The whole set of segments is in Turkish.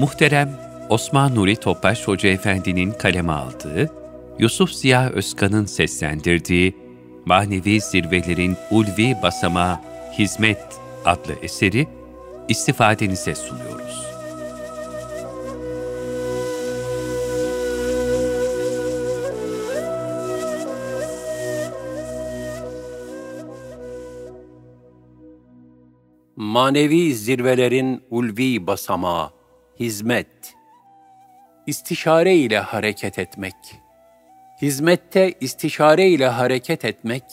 Muhterem Osman Nuri Topbaş Hoca Efendi'nin kaleme aldığı, Yusuf Ziya Özkan'ın seslendirdiği Manevi Zirvelerin Ulvi Basamağı Hizmet adlı eseri istifadenize sunuyoruz. Manevi zirvelerin ulvi basamağı, hizmet, istişare ile hareket etmek. Hizmette istişare ile hareket etmek,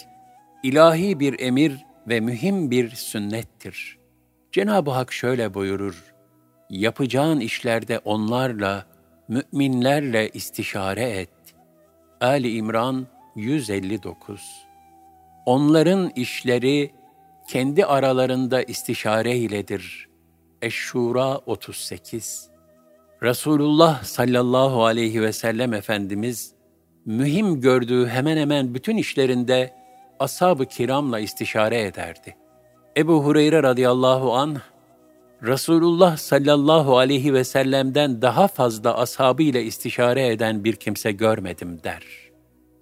ilahi bir emir ve mühim bir sünnettir. Cenab-ı Hak şöyle buyurur, yapacağın işlerde onlarla, müminlerle istişare et. Ali İmran 159 Onların işleri kendi aralarında istişare iledir. Eşşura 38 Resulullah sallallahu aleyhi ve sellem Efendimiz, mühim gördüğü hemen hemen bütün işlerinde ashab-ı kiramla istişare ederdi. Ebu Hureyre radıyallahu anh, Resulullah sallallahu aleyhi ve sellem'den daha fazla ashabı ile istişare eden bir kimse görmedim der.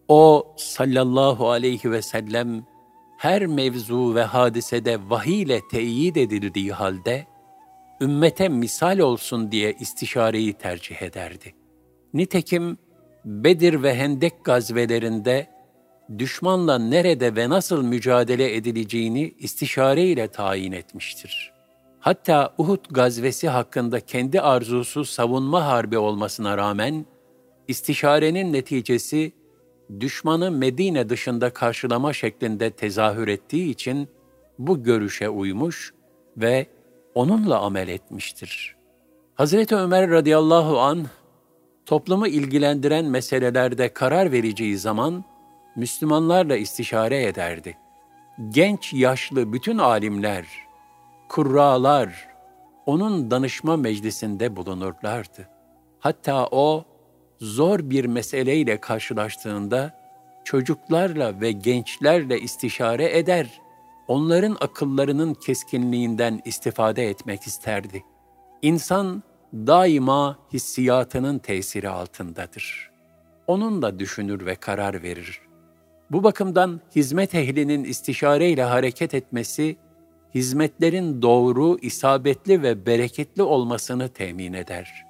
O sallallahu aleyhi ve sellem her mevzu ve hadisede vahiy ile teyit edildiği halde ümmete misal olsun diye istişareyi tercih ederdi. Nitekim Bedir ve Hendek gazvelerinde düşmanla nerede ve nasıl mücadele edileceğini istişare ile tayin etmiştir. Hatta Uhud gazvesi hakkında kendi arzusu savunma harbi olmasına rağmen, istişarenin neticesi düşmanı Medine dışında karşılama şeklinde tezahür ettiği için bu görüşe uymuş ve onunla amel etmiştir. Hazreti Ömer radıyallahu an toplumu ilgilendiren meselelerde karar vereceği zaman Müslümanlarla istişare ederdi. Genç yaşlı bütün alimler, kurralar onun danışma meclisinde bulunurlardı. Hatta o zor bir meseleyle karşılaştığında çocuklarla ve gençlerle istişare eder, onların akıllarının keskinliğinden istifade etmek isterdi. İnsan daima hissiyatının tesiri altındadır. Onunla düşünür ve karar verir. Bu bakımdan hizmet ehlinin istişareyle hareket etmesi, hizmetlerin doğru, isabetli ve bereketli olmasını temin eder.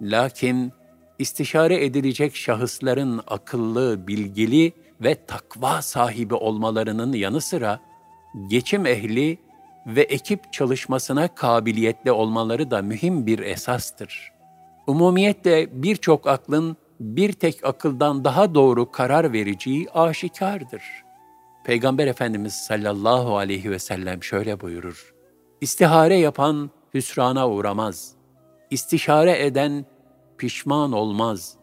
Lakin istişare edilecek şahısların akıllı, bilgili ve takva sahibi olmalarının yanı sıra geçim ehli ve ekip çalışmasına kabiliyetli olmaları da mühim bir esastır. Umumiyetle birçok aklın bir tek akıldan daha doğru karar vereceği aşikardır. Peygamber Efendimiz sallallahu aleyhi ve sellem şöyle buyurur. İstihare yapan hüsrana uğramaz. İstişare eden pişman olmaz.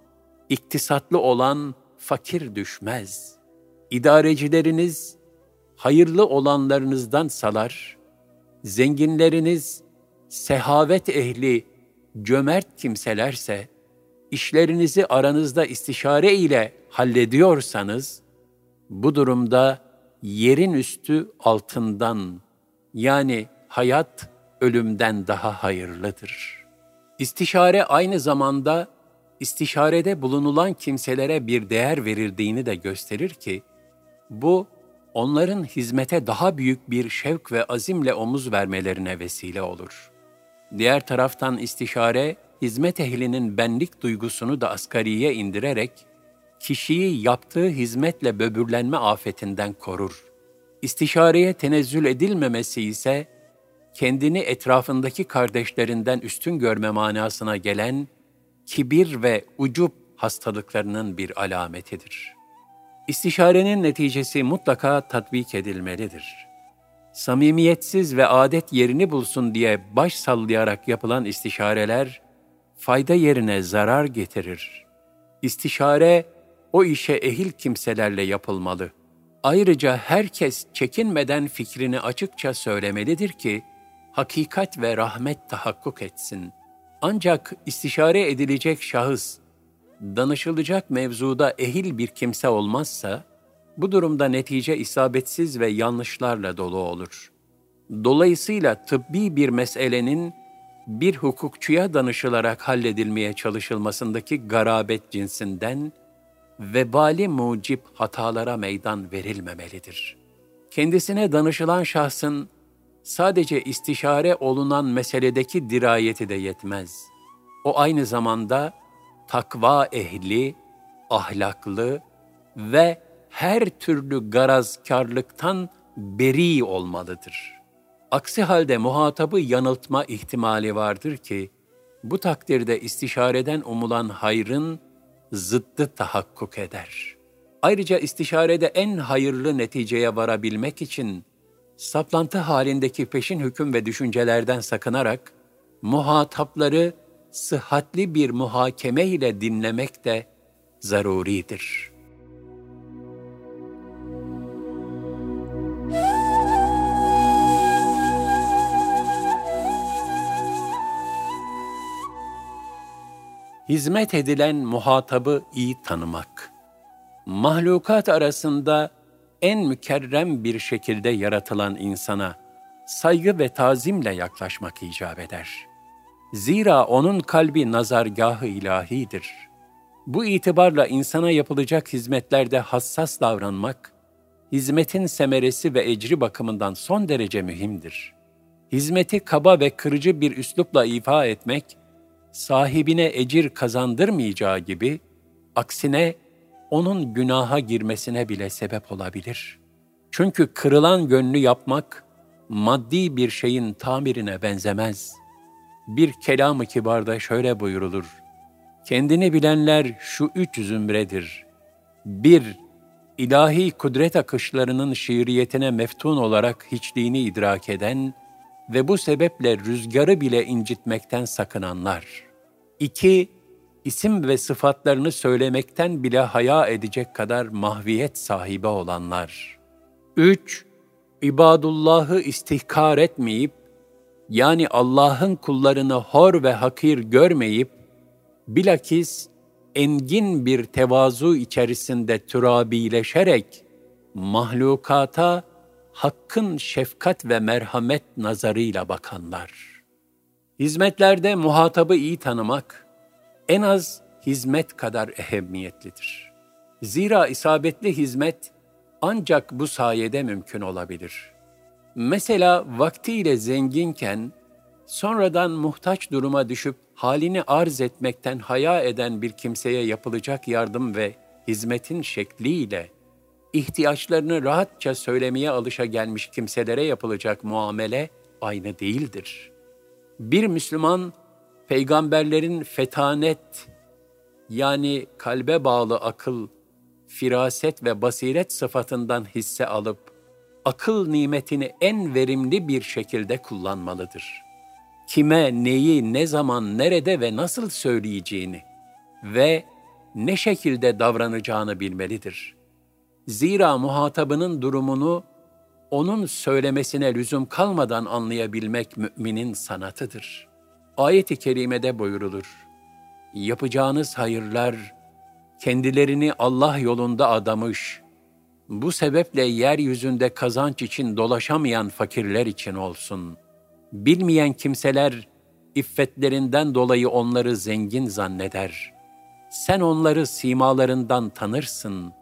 İktisatlı olan fakir düşmez. İdarecileriniz hayırlı olanlarınızdan salar. Zenginleriniz sehavet ehli, cömert kimselerse, işlerinizi aranızda istişare ile hallediyorsanız, bu durumda yerin üstü altından, yani hayat ölümden daha hayırlıdır. İstişare aynı zamanda istişarede bulunulan kimselere bir değer verildiğini de gösterir ki, bu onların hizmete daha büyük bir şevk ve azimle omuz vermelerine vesile olur. Diğer taraftan istişare, hizmet ehlinin benlik duygusunu da asgariye indirerek, kişiyi yaptığı hizmetle böbürlenme afetinden korur. İstişareye tenezzül edilmemesi ise, kendini etrafındaki kardeşlerinden üstün görme manasına gelen kibir ve ucup hastalıklarının bir alametidir. İstişarenin neticesi mutlaka tatbik edilmelidir. Samimiyetsiz ve adet yerini bulsun diye baş sallayarak yapılan istişareler, fayda yerine zarar getirir. İstişare, o işe ehil kimselerle yapılmalı. Ayrıca herkes çekinmeden fikrini açıkça söylemelidir ki, hakikat ve rahmet tahakkuk etsin. Ancak istişare edilecek şahıs, danışılacak mevzuda ehil bir kimse olmazsa, bu durumda netice isabetsiz ve yanlışlarla dolu olur. Dolayısıyla tıbbi bir meselenin bir hukukçuya danışılarak halledilmeye çalışılmasındaki garabet cinsinden vebali mucip hatalara meydan verilmemelidir. Kendisine danışılan şahsın sadece istişare olunan meseledeki dirayeti de yetmez. O aynı zamanda takva ehli, ahlaklı ve her türlü garazkarlıktan beri olmalıdır. Aksi halde muhatabı yanıltma ihtimali vardır ki, bu takdirde istişareden umulan hayrın zıddı tahakkuk eder. Ayrıca istişarede en hayırlı neticeye varabilmek için saplantı halindeki peşin hüküm ve düşüncelerden sakınarak muhatapları sıhhatli bir muhakeme ile dinlemek de zaruridir. Hizmet edilen muhatabı iyi tanımak. Mahlukat arasında en mükerrem bir şekilde yaratılan insana saygı ve tazimle yaklaşmak icap eder. Zira onun kalbi nazargahı ilahidir. Bu itibarla insana yapılacak hizmetlerde hassas davranmak, hizmetin semeresi ve ecri bakımından son derece mühimdir. Hizmeti kaba ve kırıcı bir üslupla ifa etmek, sahibine ecir kazandırmayacağı gibi, aksine onun günaha girmesine bile sebep olabilir. Çünkü kırılan gönlü yapmak, maddi bir şeyin tamirine benzemez. Bir kelam-ı kibarda şöyle buyurulur. Kendini bilenler şu üç zümredir. Bir, ilahi kudret akışlarının şiiriyetine meftun olarak hiçliğini idrak eden ve bu sebeple rüzgarı bile incitmekten sakınanlar. İki, isim ve sıfatlarını söylemekten bile haya edecek kadar mahviyet sahibi olanlar. 3. İbadullahı istihkar etmeyip, yani Allah'ın kullarını hor ve hakir görmeyip, bilakis engin bir tevazu içerisinde türabileşerek, mahlukata hakkın şefkat ve merhamet nazarıyla bakanlar. Hizmetlerde muhatabı iyi tanımak, en az hizmet kadar ehemmiyetlidir. Zira isabetli hizmet ancak bu sayede mümkün olabilir. Mesela vaktiyle zenginken sonradan muhtaç duruma düşüp halini arz etmekten haya eden bir kimseye yapılacak yardım ve hizmetin şekliyle ihtiyaçlarını rahatça söylemeye alışa gelmiş kimselere yapılacak muamele aynı değildir. Bir Müslüman peygamberlerin fetanet yani kalbe bağlı akıl, firaset ve basiret sıfatından hisse alıp akıl nimetini en verimli bir şekilde kullanmalıdır. Kime, neyi, ne zaman, nerede ve nasıl söyleyeceğini ve ne şekilde davranacağını bilmelidir. Zira muhatabının durumunu onun söylemesine lüzum kalmadan anlayabilmek müminin sanatıdır.'' Ayet-i kerimede buyurulur. Yapacağınız hayırlar kendilerini Allah yolunda adamış, bu sebeple yeryüzünde kazanç için dolaşamayan fakirler için olsun. Bilmeyen kimseler iffetlerinden dolayı onları zengin zanneder. Sen onları simalarından tanırsın.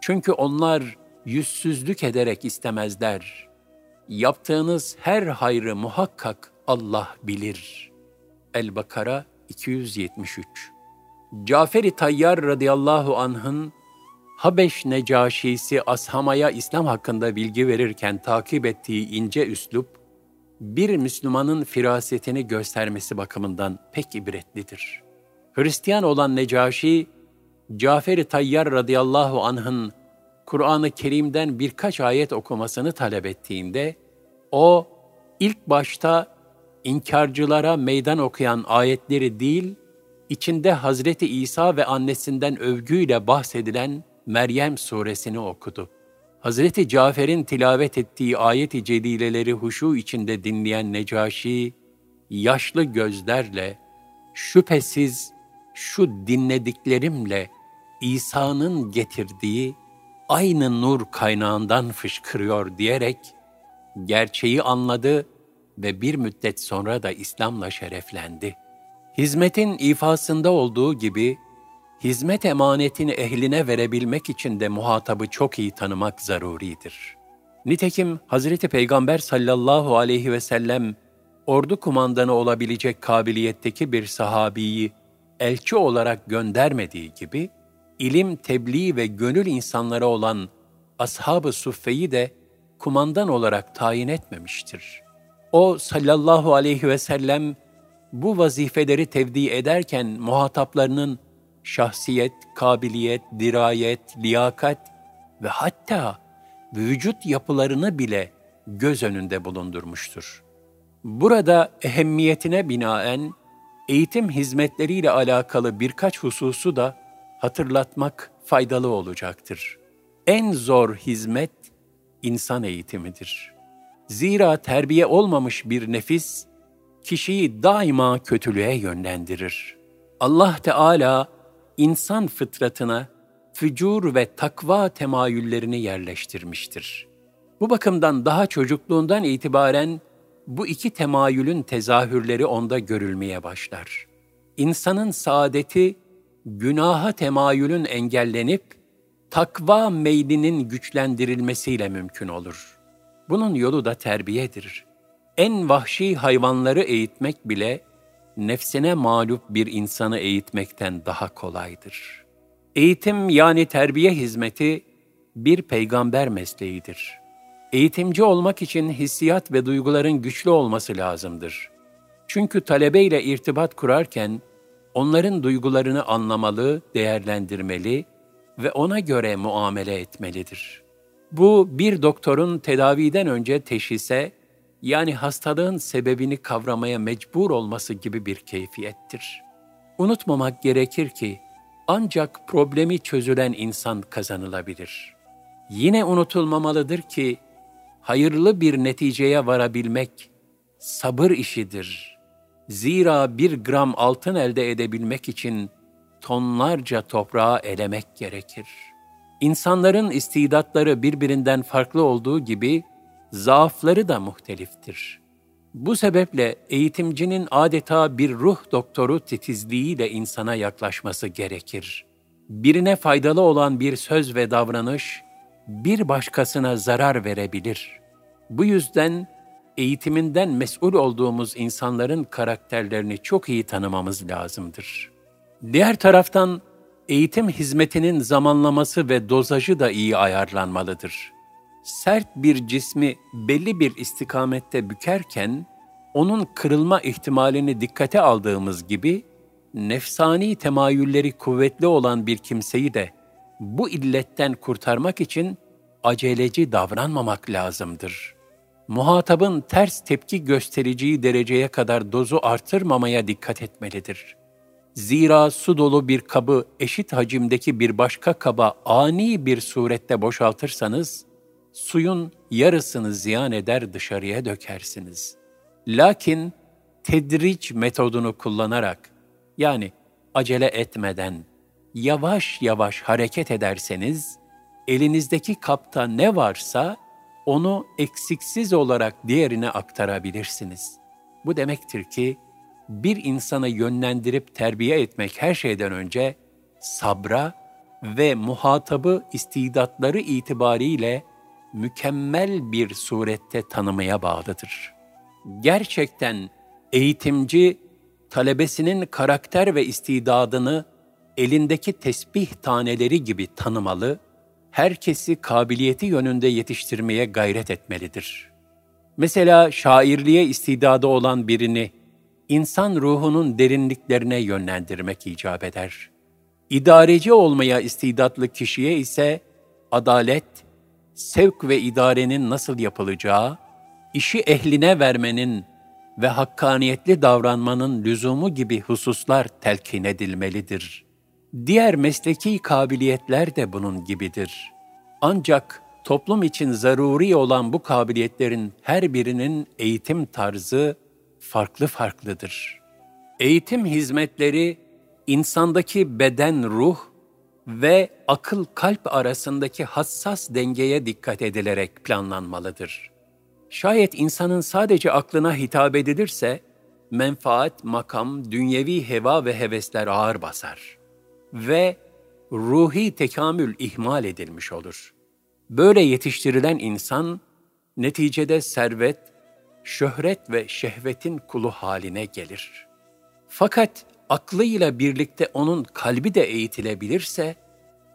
Çünkü onlar yüzsüzlük ederek istemezler. Yaptığınız her hayrı muhakkak Allah bilir.'' El-Bakara 273 Cafer-i Tayyar radıyallahu anh'ın Habeş Necaşisi Ashama'ya İslam hakkında bilgi verirken takip ettiği ince üslup, bir Müslümanın firasetini göstermesi bakımından pek ibretlidir. Hristiyan olan Necaşi, Cafer-i Tayyar radıyallahu anh'ın Kur'an-ı Kerim'den birkaç ayet okumasını talep ettiğinde, o ilk başta inkarcılara meydan okuyan ayetleri değil, içinde Hazreti İsa ve annesinden övgüyle bahsedilen Meryem suresini okudu. Hazreti Cafer'in tilavet ettiği ayet-i cedileleri huşu içinde dinleyen Necaşi, yaşlı gözlerle, şüphesiz şu dinlediklerimle İsa'nın getirdiği aynı nur kaynağından fışkırıyor diyerek, gerçeği anladı ve bir müddet sonra da İslam'la şereflendi. Hizmetin ifasında olduğu gibi, hizmet emanetini ehline verebilmek için de muhatabı çok iyi tanımak zaruridir. Nitekim Hazreti Peygamber sallallahu aleyhi ve sellem, ordu kumandanı olabilecek kabiliyetteki bir sahabiyi elçi olarak göndermediği gibi, ilim, tebliğ ve gönül insanları olan ashab-ı suffeyi de kumandan olarak tayin etmemiştir. O sallallahu aleyhi ve sellem bu vazifeleri tevdi ederken muhataplarının şahsiyet, kabiliyet, dirayet, liyakat ve hatta vücut yapılarını bile göz önünde bulundurmuştur. Burada ehemmiyetine binaen eğitim hizmetleriyle alakalı birkaç hususu da hatırlatmak faydalı olacaktır. En zor hizmet insan eğitimidir. Zira terbiye olmamış bir nefis kişiyi daima kötülüğe yönlendirir. Allah Teala insan fıtratına fücur ve takva temayüllerini yerleştirmiştir. Bu bakımdan daha çocukluğundan itibaren bu iki temayülün tezahürleri onda görülmeye başlar. İnsanın saadeti günaha temayülün engellenip takva meylinin güçlendirilmesiyle mümkün olur. Bunun yolu da terbiyedir. En vahşi hayvanları eğitmek bile nefsine mağlup bir insanı eğitmekten daha kolaydır. Eğitim yani terbiye hizmeti bir peygamber mesleğidir. Eğitimci olmak için hissiyat ve duyguların güçlü olması lazımdır. Çünkü talebeyle irtibat kurarken onların duygularını anlamalı, değerlendirmeli ve ona göre muamele etmelidir. Bu bir doktorun tedaviden önce teşhise yani hastalığın sebebini kavramaya mecbur olması gibi bir keyfiyettir. Unutmamak gerekir ki ancak problemi çözülen insan kazanılabilir. Yine unutulmamalıdır ki hayırlı bir neticeye varabilmek sabır işidir. Zira bir gram altın elde edebilmek için tonlarca toprağı elemek gerekir. İnsanların istidatları birbirinden farklı olduğu gibi zaafları da muhteliftir. Bu sebeple eğitimcinin adeta bir ruh doktoru titizliğiyle insana yaklaşması gerekir. Birine faydalı olan bir söz ve davranış bir başkasına zarar verebilir. Bu yüzden eğitiminden mesul olduğumuz insanların karakterlerini çok iyi tanımamız lazımdır. Diğer taraftan eğitim hizmetinin zamanlaması ve dozajı da iyi ayarlanmalıdır. Sert bir cismi belli bir istikamette bükerken onun kırılma ihtimalini dikkate aldığımız gibi nefsani temayülleri kuvvetli olan bir kimseyi de bu illetten kurtarmak için aceleci davranmamak lazımdır. Muhatabın ters tepki göstereceği dereceye kadar dozu artırmamaya dikkat etmelidir. Zira su dolu bir kabı eşit hacimdeki bir başka kaba ani bir surette boşaltırsanız, suyun yarısını ziyan eder dışarıya dökersiniz. Lakin tedriç metodunu kullanarak, yani acele etmeden, yavaş yavaş hareket ederseniz, elinizdeki kapta ne varsa onu eksiksiz olarak diğerine aktarabilirsiniz. Bu demektir ki bir insanı yönlendirip terbiye etmek her şeyden önce sabra ve muhatabı istidatları itibariyle mükemmel bir surette tanımaya bağlıdır. Gerçekten eğitimci talebesinin karakter ve istidadını elindeki tesbih taneleri gibi tanımalı, herkesi kabiliyeti yönünde yetiştirmeye gayret etmelidir. Mesela şairliğe istidadı olan birini insan ruhunun derinliklerine yönlendirmek icap eder. İdareci olmaya istidatlı kişiye ise adalet, sevk ve idarenin nasıl yapılacağı, işi ehline vermenin ve hakkaniyetli davranmanın lüzumu gibi hususlar telkin edilmelidir. Diğer mesleki kabiliyetler de bunun gibidir. Ancak toplum için zaruri olan bu kabiliyetlerin her birinin eğitim tarzı farklı farklıdır. Eğitim hizmetleri insandaki beden ruh ve akıl kalp arasındaki hassas dengeye dikkat edilerek planlanmalıdır. Şayet insanın sadece aklına hitap edilirse, menfaat, makam, dünyevi heva ve hevesler ağır basar ve ruhi tekamül ihmal edilmiş olur. Böyle yetiştirilen insan, neticede servet, şöhret ve şehvetin kulu haline gelir. Fakat aklıyla birlikte onun kalbi de eğitilebilirse,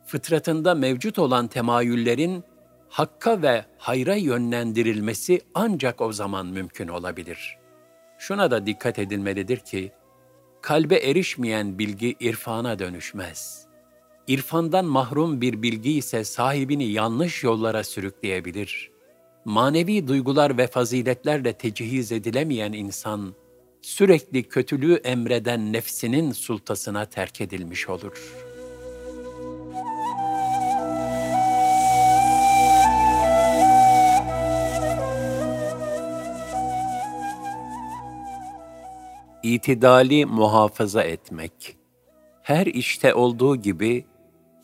fıtratında mevcut olan temayüllerin hakka ve hayra yönlendirilmesi ancak o zaman mümkün olabilir. Şuna da dikkat edilmelidir ki, kalbe erişmeyen bilgi irfana dönüşmez. İrfandan mahrum bir bilgi ise sahibini yanlış yollara sürükleyebilir. Manevi duygular ve faziletlerle tecihiz edilemeyen insan, sürekli kötülüğü emreden nefsinin sultasına terk edilmiş olur.'' itidali muhafaza etmek. Her işte olduğu gibi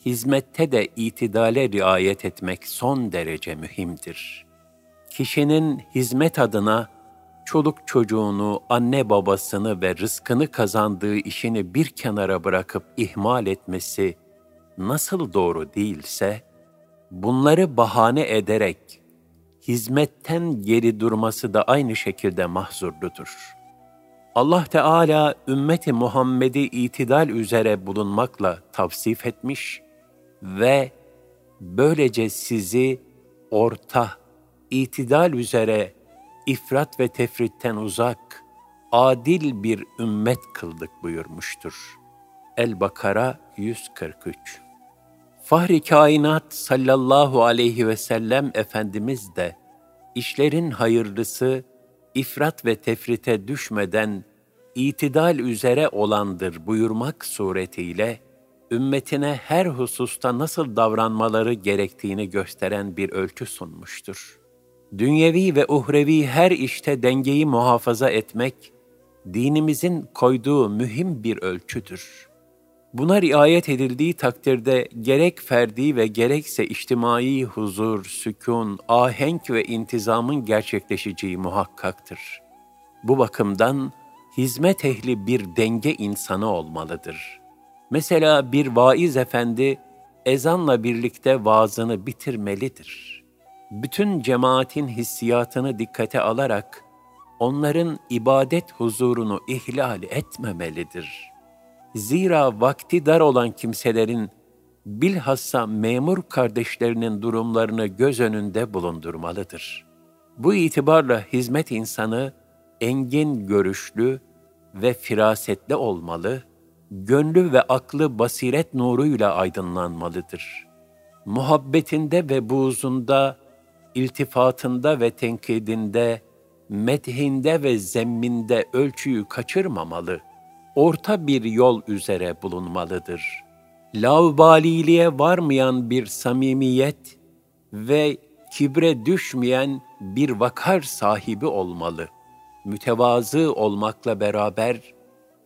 hizmette de itidale riayet etmek son derece mühimdir. Kişinin hizmet adına çoluk çocuğunu, anne babasını ve rızkını kazandığı işini bir kenara bırakıp ihmal etmesi nasıl doğru değilse, bunları bahane ederek hizmetten geri durması da aynı şekilde mahzurludur.'' Allah Teala ümmeti Muhammed'i itidal üzere bulunmakla tavsif etmiş ve böylece sizi orta, itidal üzere ifrat ve tefritten uzak, adil bir ümmet kıldık buyurmuştur. El-Bakara 143 Fahri kainat sallallahu aleyhi ve sellem Efendimiz de işlerin hayırlısı ifrat ve tefrite düşmeden itidal üzere olandır buyurmak suretiyle, ümmetine her hususta nasıl davranmaları gerektiğini gösteren bir ölçü sunmuştur. Dünyevi ve uhrevi her işte dengeyi muhafaza etmek, dinimizin koyduğu mühim bir ölçüdür. Buna riayet edildiği takdirde gerek ferdi ve gerekse içtimai huzur, sükun, ahenk ve intizamın gerçekleşeceği muhakkaktır. Bu bakımdan hizmet ehli bir denge insanı olmalıdır. Mesela bir vaiz efendi ezanla birlikte vaazını bitirmelidir. Bütün cemaatin hissiyatını dikkate alarak onların ibadet huzurunu ihlal etmemelidir.'' Zira vakti dar olan kimselerin bilhassa memur kardeşlerinin durumlarını göz önünde bulundurmalıdır. Bu itibarla hizmet insanı engin görüşlü ve firasetli olmalı, gönlü ve aklı basiret nuruyla aydınlanmalıdır. Muhabbetinde ve buğzunda, iltifatında ve tenkidinde, methinde ve zemminde ölçüyü kaçırmamalı.'' orta bir yol üzere bulunmalıdır. Lavbaliliğe varmayan bir samimiyet ve kibre düşmeyen bir vakar sahibi olmalı. Mütevazı olmakla beraber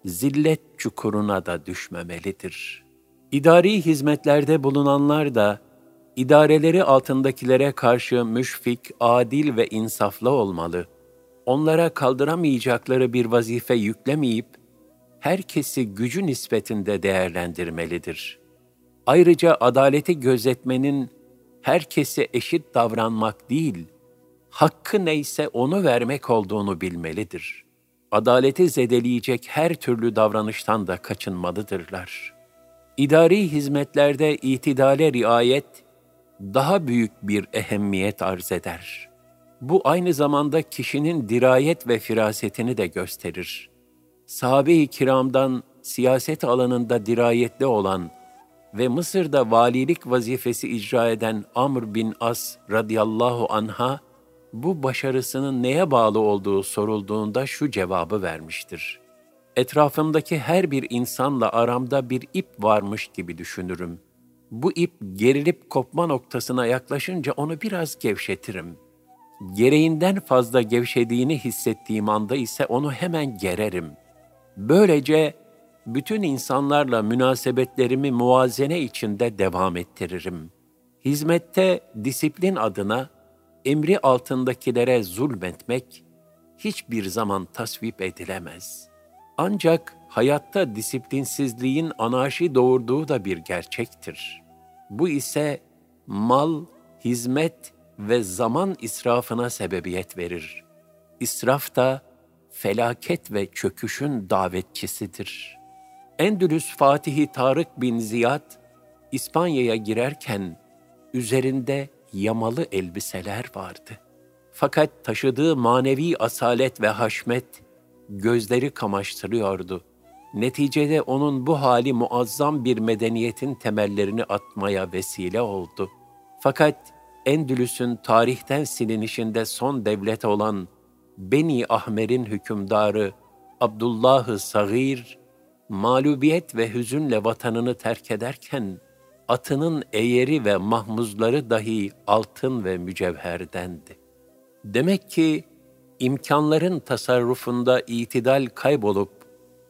zillet çukuruna da düşmemelidir. İdari hizmetlerde bulunanlar da idareleri altındakilere karşı müşfik, adil ve insaflı olmalı. Onlara kaldıramayacakları bir vazife yüklemeyip herkesi gücü nispetinde değerlendirmelidir. Ayrıca adaleti gözetmenin herkese eşit davranmak değil, hakkı neyse onu vermek olduğunu bilmelidir. Adaleti zedeleyecek her türlü davranıştan da kaçınmalıdırlar. İdari hizmetlerde itidale riayet daha büyük bir ehemmiyet arz eder. Bu aynı zamanda kişinin dirayet ve firasetini de gösterir.'' sahabe-i kiramdan siyaset alanında dirayetli olan ve Mısır'da valilik vazifesi icra eden Amr bin As radıyallahu anha, bu başarısının neye bağlı olduğu sorulduğunda şu cevabı vermiştir. Etrafımdaki her bir insanla aramda bir ip varmış gibi düşünürüm. Bu ip gerilip kopma noktasına yaklaşınca onu biraz gevşetirim. Gereğinden fazla gevşediğini hissettiğim anda ise onu hemen gererim.'' Böylece bütün insanlarla münasebetlerimi muvazene içinde devam ettiririm. Hizmette disiplin adına emri altındakilere zulmetmek hiçbir zaman tasvip edilemez. Ancak hayatta disiplinsizliğin anarşi doğurduğu da bir gerçektir. Bu ise mal, hizmet ve zaman israfına sebebiyet verir. İsraf da felaket ve çöküşün davetçisidir. Endülüs Fatihi Tarık bin Ziyad, İspanya'ya girerken üzerinde yamalı elbiseler vardı. Fakat taşıdığı manevi asalet ve haşmet gözleri kamaştırıyordu. Neticede onun bu hali muazzam bir medeniyetin temellerini atmaya vesile oldu. Fakat Endülüs'ün tarihten silinişinde son devlet olan Beni Ahmer'in hükümdarı Abdullah-ı Sagir, mağlubiyet ve hüzünle vatanını terk ederken, atının eğeri ve mahmuzları dahi altın ve mücevherdendi. Demek ki imkanların tasarrufunda itidal kaybolup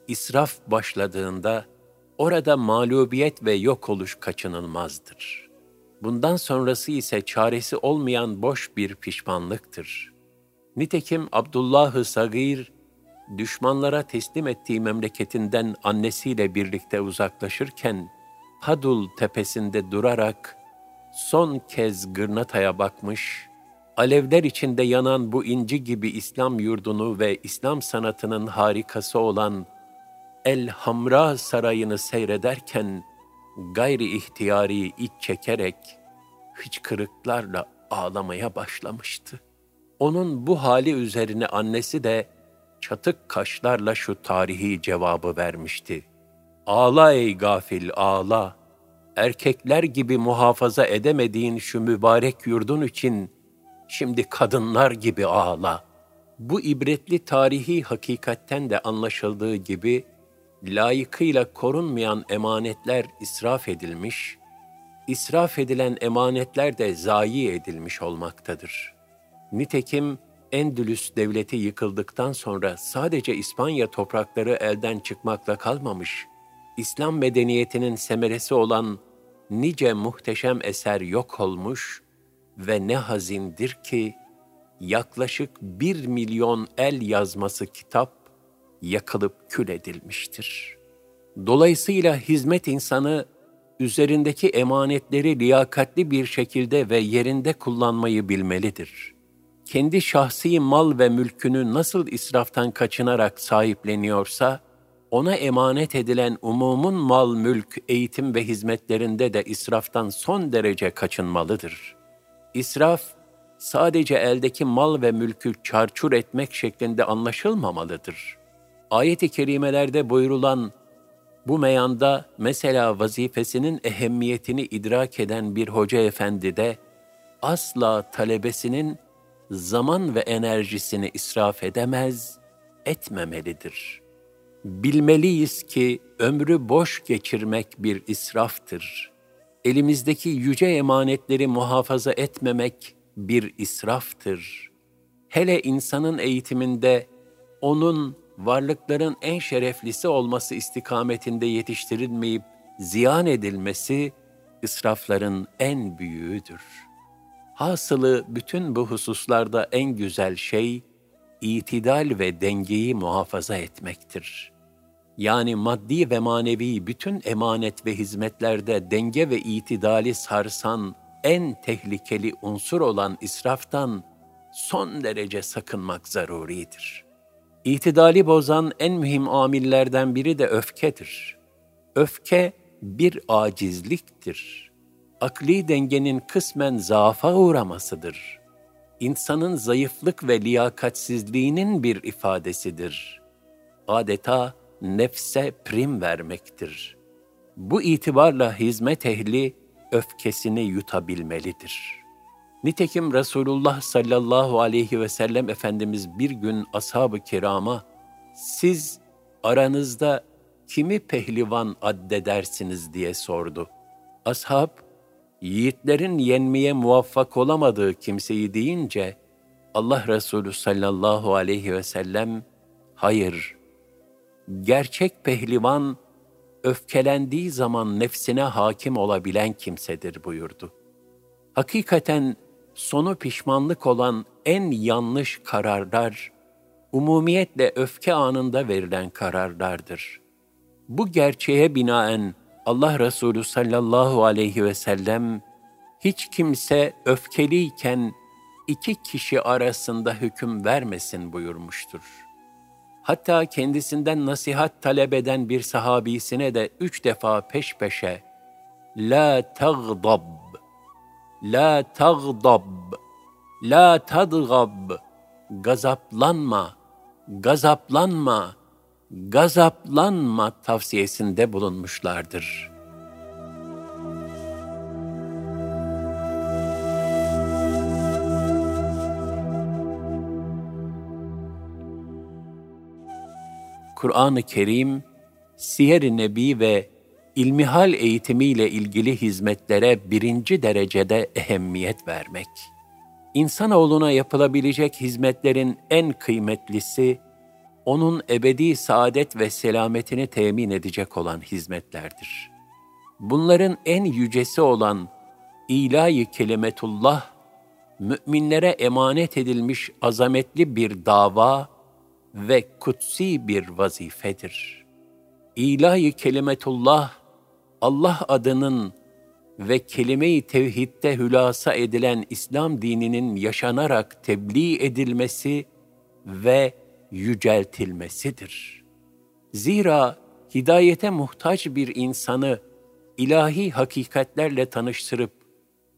israf başladığında orada mağlubiyet ve yok oluş kaçınılmazdır. Bundan sonrası ise çaresi olmayan boş bir pişmanlıktır. Nitekim Abdullah-ı Sagir, düşmanlara teslim ettiği memleketinden annesiyle birlikte uzaklaşırken, Hadul tepesinde durarak son kez Gırnata'ya bakmış, alevler içinde yanan bu inci gibi İslam yurdunu ve İslam sanatının harikası olan El Hamra Sarayı'nı seyrederken gayri ihtiyari iç çekerek hıçkırıklarla ağlamaya başlamıştı. Onun bu hali üzerine annesi de çatık kaşlarla şu tarihi cevabı vermişti. Ağla ey gafil ağla. Erkekler gibi muhafaza edemediğin şu mübarek yurdun için şimdi kadınlar gibi ağla. Bu ibretli tarihi hakikatten de anlaşıldığı gibi layıkıyla korunmayan emanetler israf edilmiş, israf edilen emanetler de zayi edilmiş olmaktadır. Nitekim Endülüs devleti yıkıldıktan sonra sadece İspanya toprakları elden çıkmakla kalmamış, İslam medeniyetinin semeresi olan nice muhteşem eser yok olmuş ve ne hazindir ki yaklaşık bir milyon el yazması kitap yakılıp kül edilmiştir. Dolayısıyla hizmet insanı üzerindeki emanetleri liyakatli bir şekilde ve yerinde kullanmayı bilmelidir. Kendi şahsi mal ve mülkünü nasıl israftan kaçınarak sahipleniyorsa, ona emanet edilen umumun mal, mülk, eğitim ve hizmetlerinde de israftan son derece kaçınmalıdır. İsraf, sadece eldeki mal ve mülkü çarçur etmek şeklinde anlaşılmamalıdır. Ayet-i kerimelerde buyurulan bu meyanda mesela vazifesinin ehemmiyetini idrak eden bir hoca efendi de asla talebesinin zaman ve enerjisini israf edemez, etmemelidir. Bilmeliyiz ki ömrü boş geçirmek bir israftır. Elimizdeki yüce emanetleri muhafaza etmemek bir israftır. Hele insanın eğitiminde onun varlıkların en şereflisi olması istikametinde yetiştirilmeyip ziyan edilmesi israfların en büyüğüdür. Hasılı bütün bu hususlarda en güzel şey itidal ve dengeyi muhafaza etmektir. Yani maddi ve manevi bütün emanet ve hizmetlerde denge ve itidali sarsan en tehlikeli unsur olan israftan son derece sakınmak zaruridir.'' İtidali bozan en mühim amillerden biri de öfkedir. Öfke bir acizliktir. Akli dengenin kısmen zaafa uğramasıdır. İnsanın zayıflık ve liyakatsizliğinin bir ifadesidir. Adeta nefse prim vermektir. Bu itibarla hizmet ehli öfkesini yutabilmelidir.'' Nitekim Resulullah sallallahu aleyhi ve sellem Efendimiz bir gün ashab-ı kirama, siz aranızda kimi pehlivan addedersiniz diye sordu. Ashab, yiğitlerin yenmeye muvaffak olamadığı kimseyi deyince, Allah Resulü sallallahu aleyhi ve sellem, hayır, gerçek pehlivan, öfkelendiği zaman nefsine hakim olabilen kimsedir buyurdu. Hakikaten sonu pişmanlık olan en yanlış kararlar, umumiyetle öfke anında verilen kararlardır. Bu gerçeğe binaen Allah Resulü sallallahu aleyhi ve sellem, hiç kimse öfkeliyken iki kişi arasında hüküm vermesin buyurmuştur. Hatta kendisinden nasihat talep eden bir sahabisine de üç defa peş peşe, La tagdab, La tagdab, La tadgab, gazaplanma, gazaplanma, gazaplanma tavsiyesinde bulunmuşlardır.'' Kur'an-ı Kerim, Siyer-i Nebi ve ilmihal eğitimiyle ilgili hizmetlere birinci derecede ehemmiyet vermek. İnsanoğluna yapılabilecek hizmetlerin en kıymetlisi, onun ebedi saadet ve selametini temin edecek olan hizmetlerdir. Bunların en yücesi olan ilahi kelimetullah, müminlere emanet edilmiş azametli bir dava ve kutsi bir vazifedir. İlahi kelimetullah, Allah adının ve kelime-i tevhidde hülasa edilen İslam dininin yaşanarak tebliğ edilmesi ve yüceltilmesidir. Zira hidayete muhtaç bir insanı ilahi hakikatlerle tanıştırıp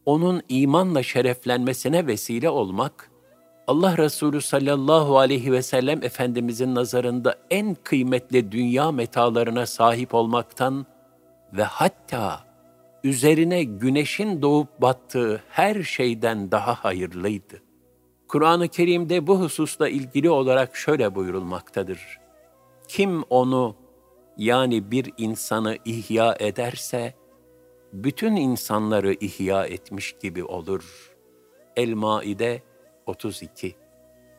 onun imanla şereflenmesine vesile olmak, Allah Resulü sallallahu aleyhi ve sellem Efendimizin nazarında en kıymetli dünya metalarına sahip olmaktan ve hatta üzerine güneşin doğup battığı her şeyden daha hayırlıydı. Kur'an-ı Kerim'de bu hususla ilgili olarak şöyle buyurulmaktadır. Kim onu yani bir insanı ihya ederse, bütün insanları ihya etmiş gibi olur. El-Maide 32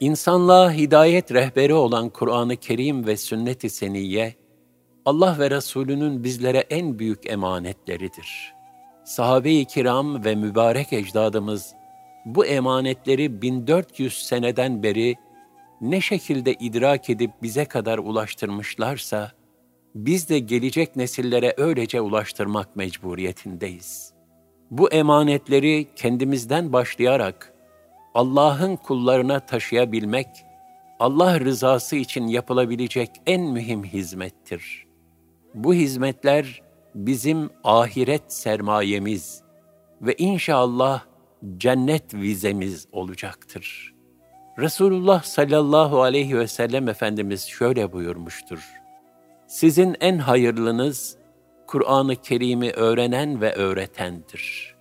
İnsanlığa hidayet rehberi olan Kur'an-ı Kerim ve sünnet-i seniyye, Allah ve Resulünün bizlere en büyük emanetleridir. Sahabe-i kiram ve mübarek ecdadımız, bu emanetleri 1400 seneden beri ne şekilde idrak edip bize kadar ulaştırmışlarsa, biz de gelecek nesillere öylece ulaştırmak mecburiyetindeyiz. Bu emanetleri kendimizden başlayarak, Allah'ın kullarına taşıyabilmek, Allah rızası için yapılabilecek en mühim hizmettir. Bu hizmetler bizim ahiret sermayemiz ve inşallah cennet vizemiz olacaktır. Resulullah sallallahu aleyhi ve sellem Efendimiz şöyle buyurmuştur. Sizin en hayırlınız Kur'an-ı Kerim'i öğrenen ve öğretendir.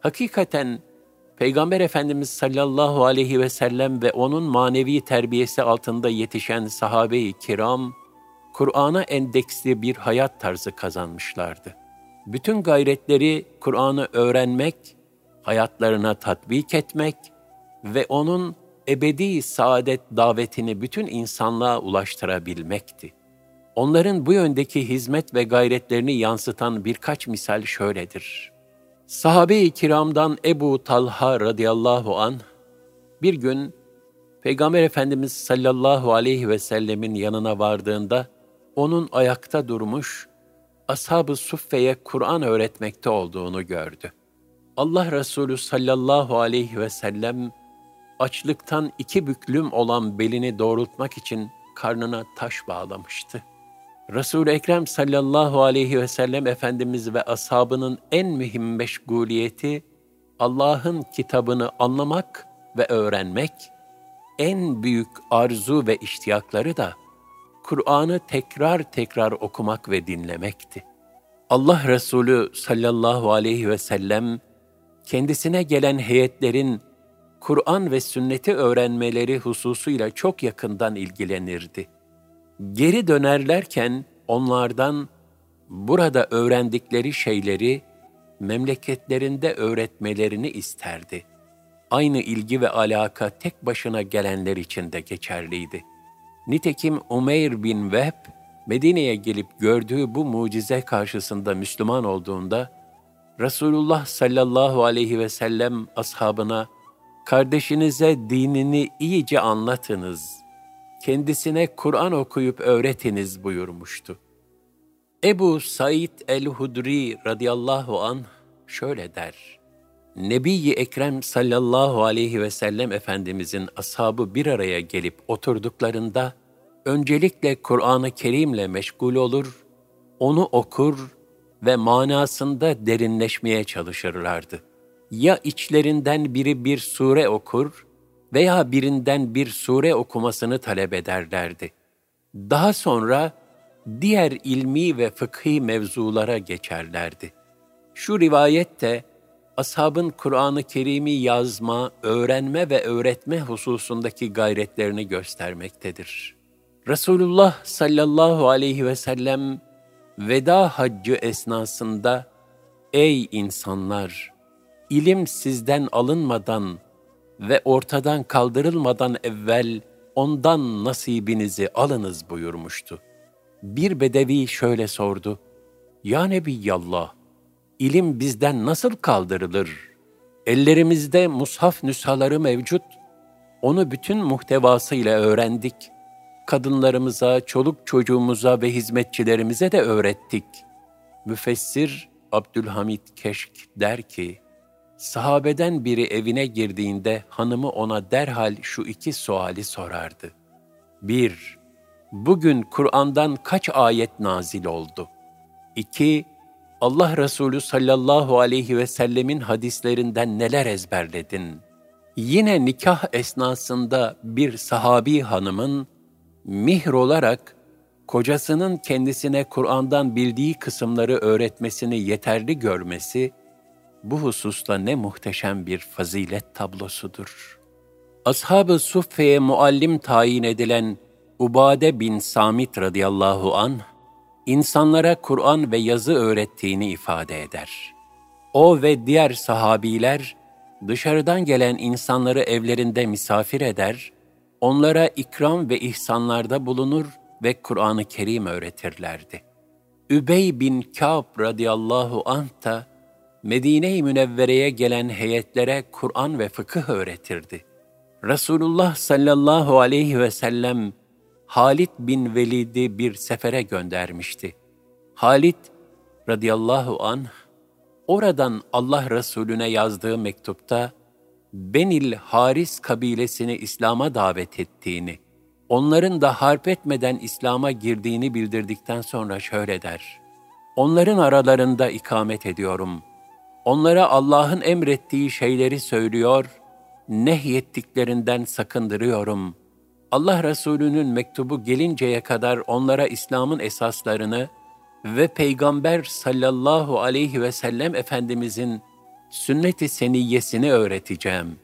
Hakikaten Peygamber Efendimiz sallallahu aleyhi ve sellem ve onun manevi terbiyesi altında yetişen sahabe-i kiram, Kur'an'a endeksli bir hayat tarzı kazanmışlardı. Bütün gayretleri Kur'an'ı öğrenmek, hayatlarına tatbik etmek ve onun ebedi saadet davetini bütün insanlığa ulaştırabilmekti. Onların bu yöndeki hizmet ve gayretlerini yansıtan birkaç misal şöyledir. Sahabe-i kiramdan Ebu Talha radıyallahu an bir gün Peygamber Efendimiz sallallahu aleyhi ve sellemin yanına vardığında onun ayakta durmuş, ashab-ı suffeye Kur'an öğretmekte olduğunu gördü. Allah Resulü sallallahu aleyhi ve sellem açlıktan iki büklüm olan belini doğrultmak için karnına taş bağlamıştı. Resul-i Ekrem sallallahu aleyhi ve sellem Efendimiz ve ashabının en mühim meşguliyeti Allah'ın kitabını anlamak ve öğrenmek, en büyük arzu ve iştiyakları da Kur'an'ı tekrar tekrar okumak ve dinlemekti. Allah Resulü sallallahu aleyhi ve sellem kendisine gelen heyetlerin Kur'an ve sünneti öğrenmeleri hususuyla çok yakından ilgilenirdi. Geri dönerlerken onlardan burada öğrendikleri şeyleri memleketlerinde öğretmelerini isterdi. Aynı ilgi ve alaka tek başına gelenler için de geçerliydi. Nitekim Umeyr bin Vehb, Medine'ye gelip gördüğü bu mucize karşısında Müslüman olduğunda, Resulullah sallallahu aleyhi ve sellem ashabına, kardeşinize dinini iyice anlatınız, kendisine Kur'an okuyup öğretiniz buyurmuştu. Ebu Said el-Hudri radıyallahu an şöyle der. Nebi-i Ekrem sallallahu aleyhi ve sellem Efendimizin ashabı bir araya gelip oturduklarında, öncelikle Kur'an-ı Kerim'le meşgul olur, onu okur ve manasında derinleşmeye çalışırlardı. Ya içlerinden biri bir sure okur veya birinden bir sure okumasını talep ederlerdi. Daha sonra diğer ilmi ve fıkhi mevzulara geçerlerdi. Şu rivayette ashabın Kur'an-ı Kerim'i yazma, öğrenme ve öğretme hususundaki gayretlerini göstermektedir. Resulullah sallallahu aleyhi ve sellem veda haccı esnasında Ey insanlar! ilim sizden alınmadan ve ortadan kaldırılmadan evvel ondan nasibinizi alınız buyurmuştu. Bir bedevi şöyle sordu. Ya Nebiyallah, ilim bizden nasıl kaldırılır? Ellerimizde mushaf nüshaları mevcut. Onu bütün muhtevasıyla öğrendik. Kadınlarımıza, çoluk çocuğumuza ve hizmetçilerimize de öğrettik. Müfessir Abdülhamid Keşk der ki, sahabeden biri evine girdiğinde hanımı ona derhal şu iki suali sorardı. 1. Bugün Kur'an'dan kaç ayet nazil oldu? 2. Allah Resulü sallallahu aleyhi ve sellemin hadislerinden neler ezberledin? Yine nikah esnasında bir sahabi hanımın mihr olarak kocasının kendisine Kur'an'dan bildiği kısımları öğretmesini yeterli görmesi, bu hususta ne muhteşem bir fazilet tablosudur. Ashab-ı Suffe'ye muallim tayin edilen Ubade bin Samit radıyallahu an insanlara Kur'an ve yazı öğrettiğini ifade eder. O ve diğer sahabiler dışarıdan gelen insanları evlerinde misafir eder, onlara ikram ve ihsanlarda bulunur ve Kur'an-ı Kerim öğretirlerdi. Übey bin Kâb radıyallahu anh da Medine-i Münevvere'ye gelen heyetlere Kur'an ve fıkıh öğretirdi. Resulullah sallallahu aleyhi ve sellem Halit bin Velid'i bir sefere göndermişti. Halit radıyallahu anh oradan Allah Resulüne yazdığı mektupta Benil Haris kabilesini İslam'a davet ettiğini, onların da harp etmeden İslam'a girdiğini bildirdikten sonra şöyle der. Onların aralarında ikamet ediyorum. Onlara Allah'ın emrettiği şeyleri söylüyor, nehyettiklerinden sakındırıyorum.'' Allah Resulü'nün mektubu gelinceye kadar onlara İslam'ın esaslarını ve Peygamber sallallahu aleyhi ve sellem Efendimizin sünnet-i seniyyesini öğreteceğim.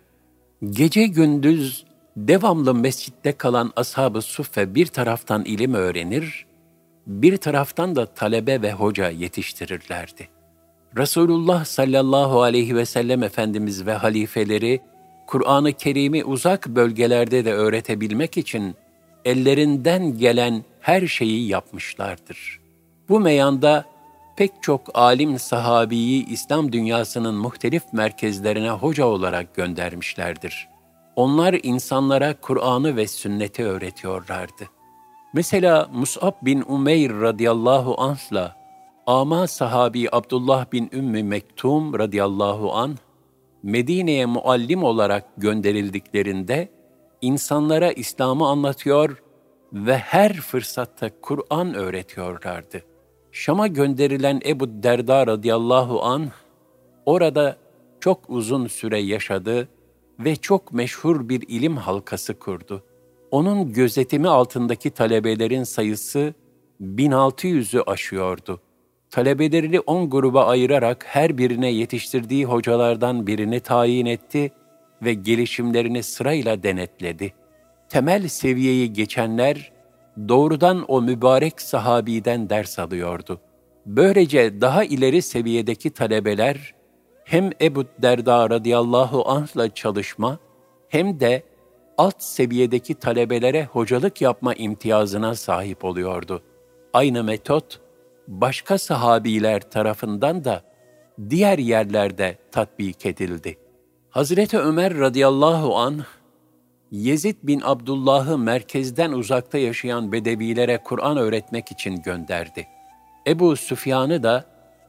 Gece gündüz devamlı mescitte kalan ashab-ı suffe bir taraftan ilim öğrenir, bir taraftan da talebe ve hoca yetiştirirlerdi. Resulullah sallallahu aleyhi ve sellem Efendimiz ve halifeleri Kur'an-ı Kerim'i uzak bölgelerde de öğretebilmek için ellerinden gelen her şeyi yapmışlardır. Bu meyanda pek çok alim sahabiyi İslam dünyasının muhtelif merkezlerine hoca olarak göndermişlerdir. Onlar insanlara Kur'an'ı ve sünneti öğretiyorlardı. Mesela Mus'ab bin Umeyr radıyallahu anh'la ama sahabi Abdullah bin Ümmü Mektum radıyallahu anh Medine'ye muallim olarak gönderildiklerinde insanlara İslam'ı anlatıyor ve her fırsatta Kur'an öğretiyorlardı. Şam'a gönderilen Ebu Derda radıyallahu an orada çok uzun süre yaşadı ve çok meşhur bir ilim halkası kurdu. Onun gözetimi altındaki talebelerin sayısı 1600'ü aşıyordu talebelerini on gruba ayırarak her birine yetiştirdiği hocalardan birini tayin etti ve gelişimlerini sırayla denetledi. Temel seviyeyi geçenler doğrudan o mübarek sahabiden ders alıyordu. Böylece daha ileri seviyedeki talebeler hem Ebu Derda radıyallahu anh'la çalışma hem de alt seviyedeki talebelere hocalık yapma imtiyazına sahip oluyordu. Aynı metot, başka sahabiler tarafından da diğer yerlerde tatbik edildi. Hazreti Ömer radıyallahu an Yezid bin Abdullah'ı merkezden uzakta yaşayan bedevilere Kur'an öğretmek için gönderdi. Ebu Süfyan'ı da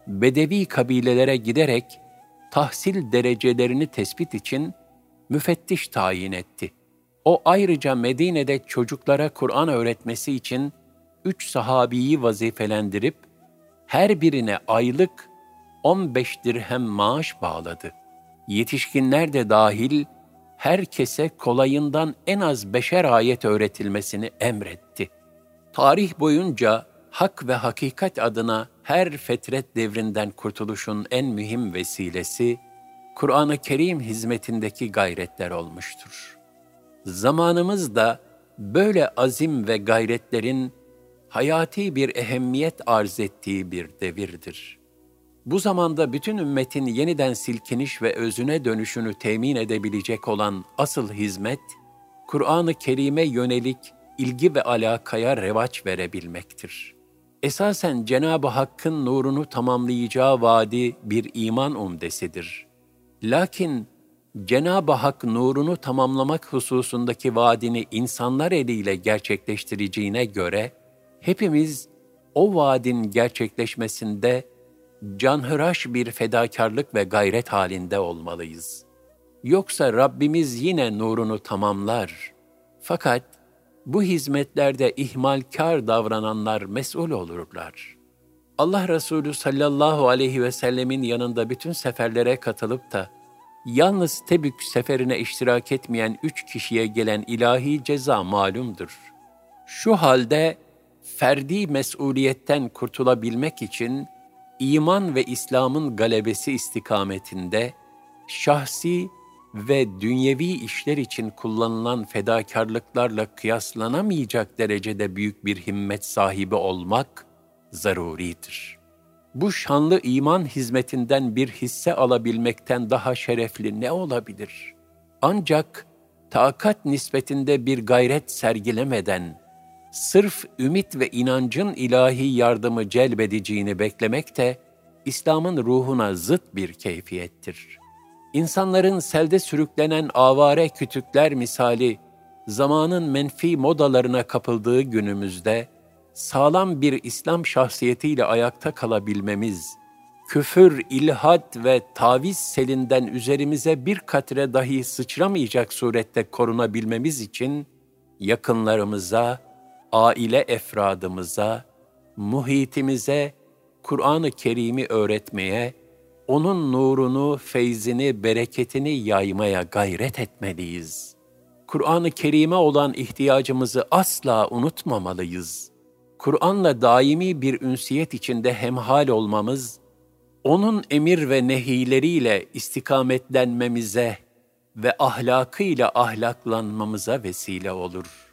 bedevi kabilelere giderek tahsil derecelerini tespit için müfettiş tayin etti. O ayrıca Medine'de çocuklara Kur'an öğretmesi için üç sahabiyi vazifelendirip her birine aylık 15 dirhem maaş bağladı. Yetişkinler de dahil herkese kolayından en az beşer ayet öğretilmesini emretti. Tarih boyunca hak ve hakikat adına her fetret devrinden kurtuluşun en mühim vesilesi, Kur'an-ı Kerim hizmetindeki gayretler olmuştur. Zamanımız da böyle azim ve gayretlerin hayati bir ehemmiyet arz ettiği bir devirdir. Bu zamanda bütün ümmetin yeniden silkiniş ve özüne dönüşünü temin edebilecek olan asıl hizmet, Kur'an-ı Kerim'e yönelik ilgi ve alakaya revaç verebilmektir. Esasen Cenab-ı Hakk'ın nurunu tamamlayacağı vaadi bir iman umdesidir. Lakin Cenab-ı Hak nurunu tamamlamak hususundaki vaadini insanlar eliyle gerçekleştireceğine göre, hepimiz o vaadin gerçekleşmesinde canhıraş bir fedakarlık ve gayret halinde olmalıyız. Yoksa Rabbimiz yine nurunu tamamlar. Fakat bu hizmetlerde ihmalkar davrananlar mesul olurlar. Allah Resulü sallallahu aleyhi ve sellemin yanında bütün seferlere katılıp da yalnız Tebük seferine iştirak etmeyen üç kişiye gelen ilahi ceza malumdur. Şu halde ferdi mesuliyetten kurtulabilmek için iman ve İslam'ın galebesi istikametinde şahsi ve dünyevi işler için kullanılan fedakarlıklarla kıyaslanamayacak derecede büyük bir himmet sahibi olmak zaruridir. Bu şanlı iman hizmetinden bir hisse alabilmekten daha şerefli ne olabilir? Ancak takat nispetinde bir gayret sergilemeden, sırf ümit ve inancın ilahi yardımı celbedeceğini beklemek de İslam'ın ruhuna zıt bir keyfiyettir. İnsanların selde sürüklenen avare kütükler misali zamanın menfi modalarına kapıldığı günümüzde sağlam bir İslam şahsiyetiyle ayakta kalabilmemiz, küfür, ilhat ve taviz selinden üzerimize bir katre dahi sıçramayacak surette korunabilmemiz için yakınlarımıza, aile efradımıza, muhitimize Kur'an-ı Kerim'i öğretmeye, onun nurunu, feyzini, bereketini yaymaya gayret etmeliyiz. Kur'an-ı Kerim'e olan ihtiyacımızı asla unutmamalıyız. Kur'an'la daimi bir ünsiyet içinde hemhal olmamız, onun emir ve nehileriyle istikametlenmemize ve ahlakıyla ahlaklanmamıza vesile olur.''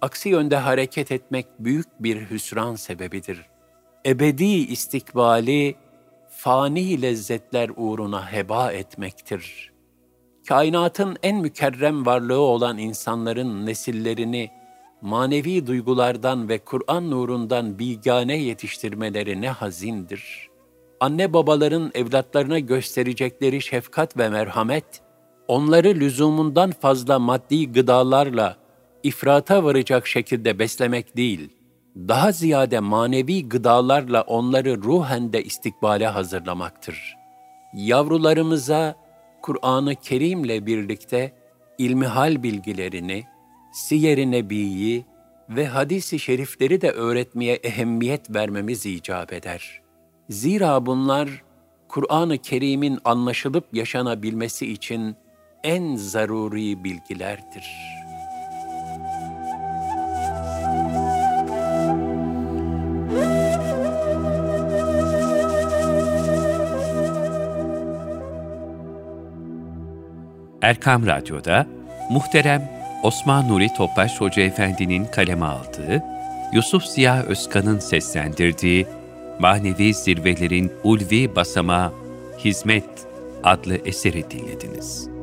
Aksi yönde hareket etmek büyük bir hüsran sebebidir. Ebedi istikbali fani lezzetler uğruna heba etmektir. Kainatın en mükerrem varlığı olan insanların nesillerini manevi duygulardan ve Kur'an nurundan bilgane yetiştirmeleri ne hazindir. Anne babaların evlatlarına gösterecekleri şefkat ve merhamet, onları lüzumundan fazla maddi gıdalarla ifrata varacak şekilde beslemek değil, daha ziyade manevi gıdalarla onları ruhen de istikbale hazırlamaktır. Yavrularımıza Kur'an-ı Kerim'le birlikte ilmihal bilgilerini, siyer-i nebiyi ve hadis-i şerifleri de öğretmeye ehemmiyet vermemiz icap eder. Zira bunlar Kur'an-ı Kerim'in anlaşılıp yaşanabilmesi için en zaruri bilgilerdir.'' Erkam Radyo'da muhterem Osman Nuri Topbaş Hoca Efendi'nin kaleme aldığı, Yusuf Ziya Özkan'ın seslendirdiği Manevi Zirvelerin Ulvi Basama Hizmet adlı eseri dinlediniz.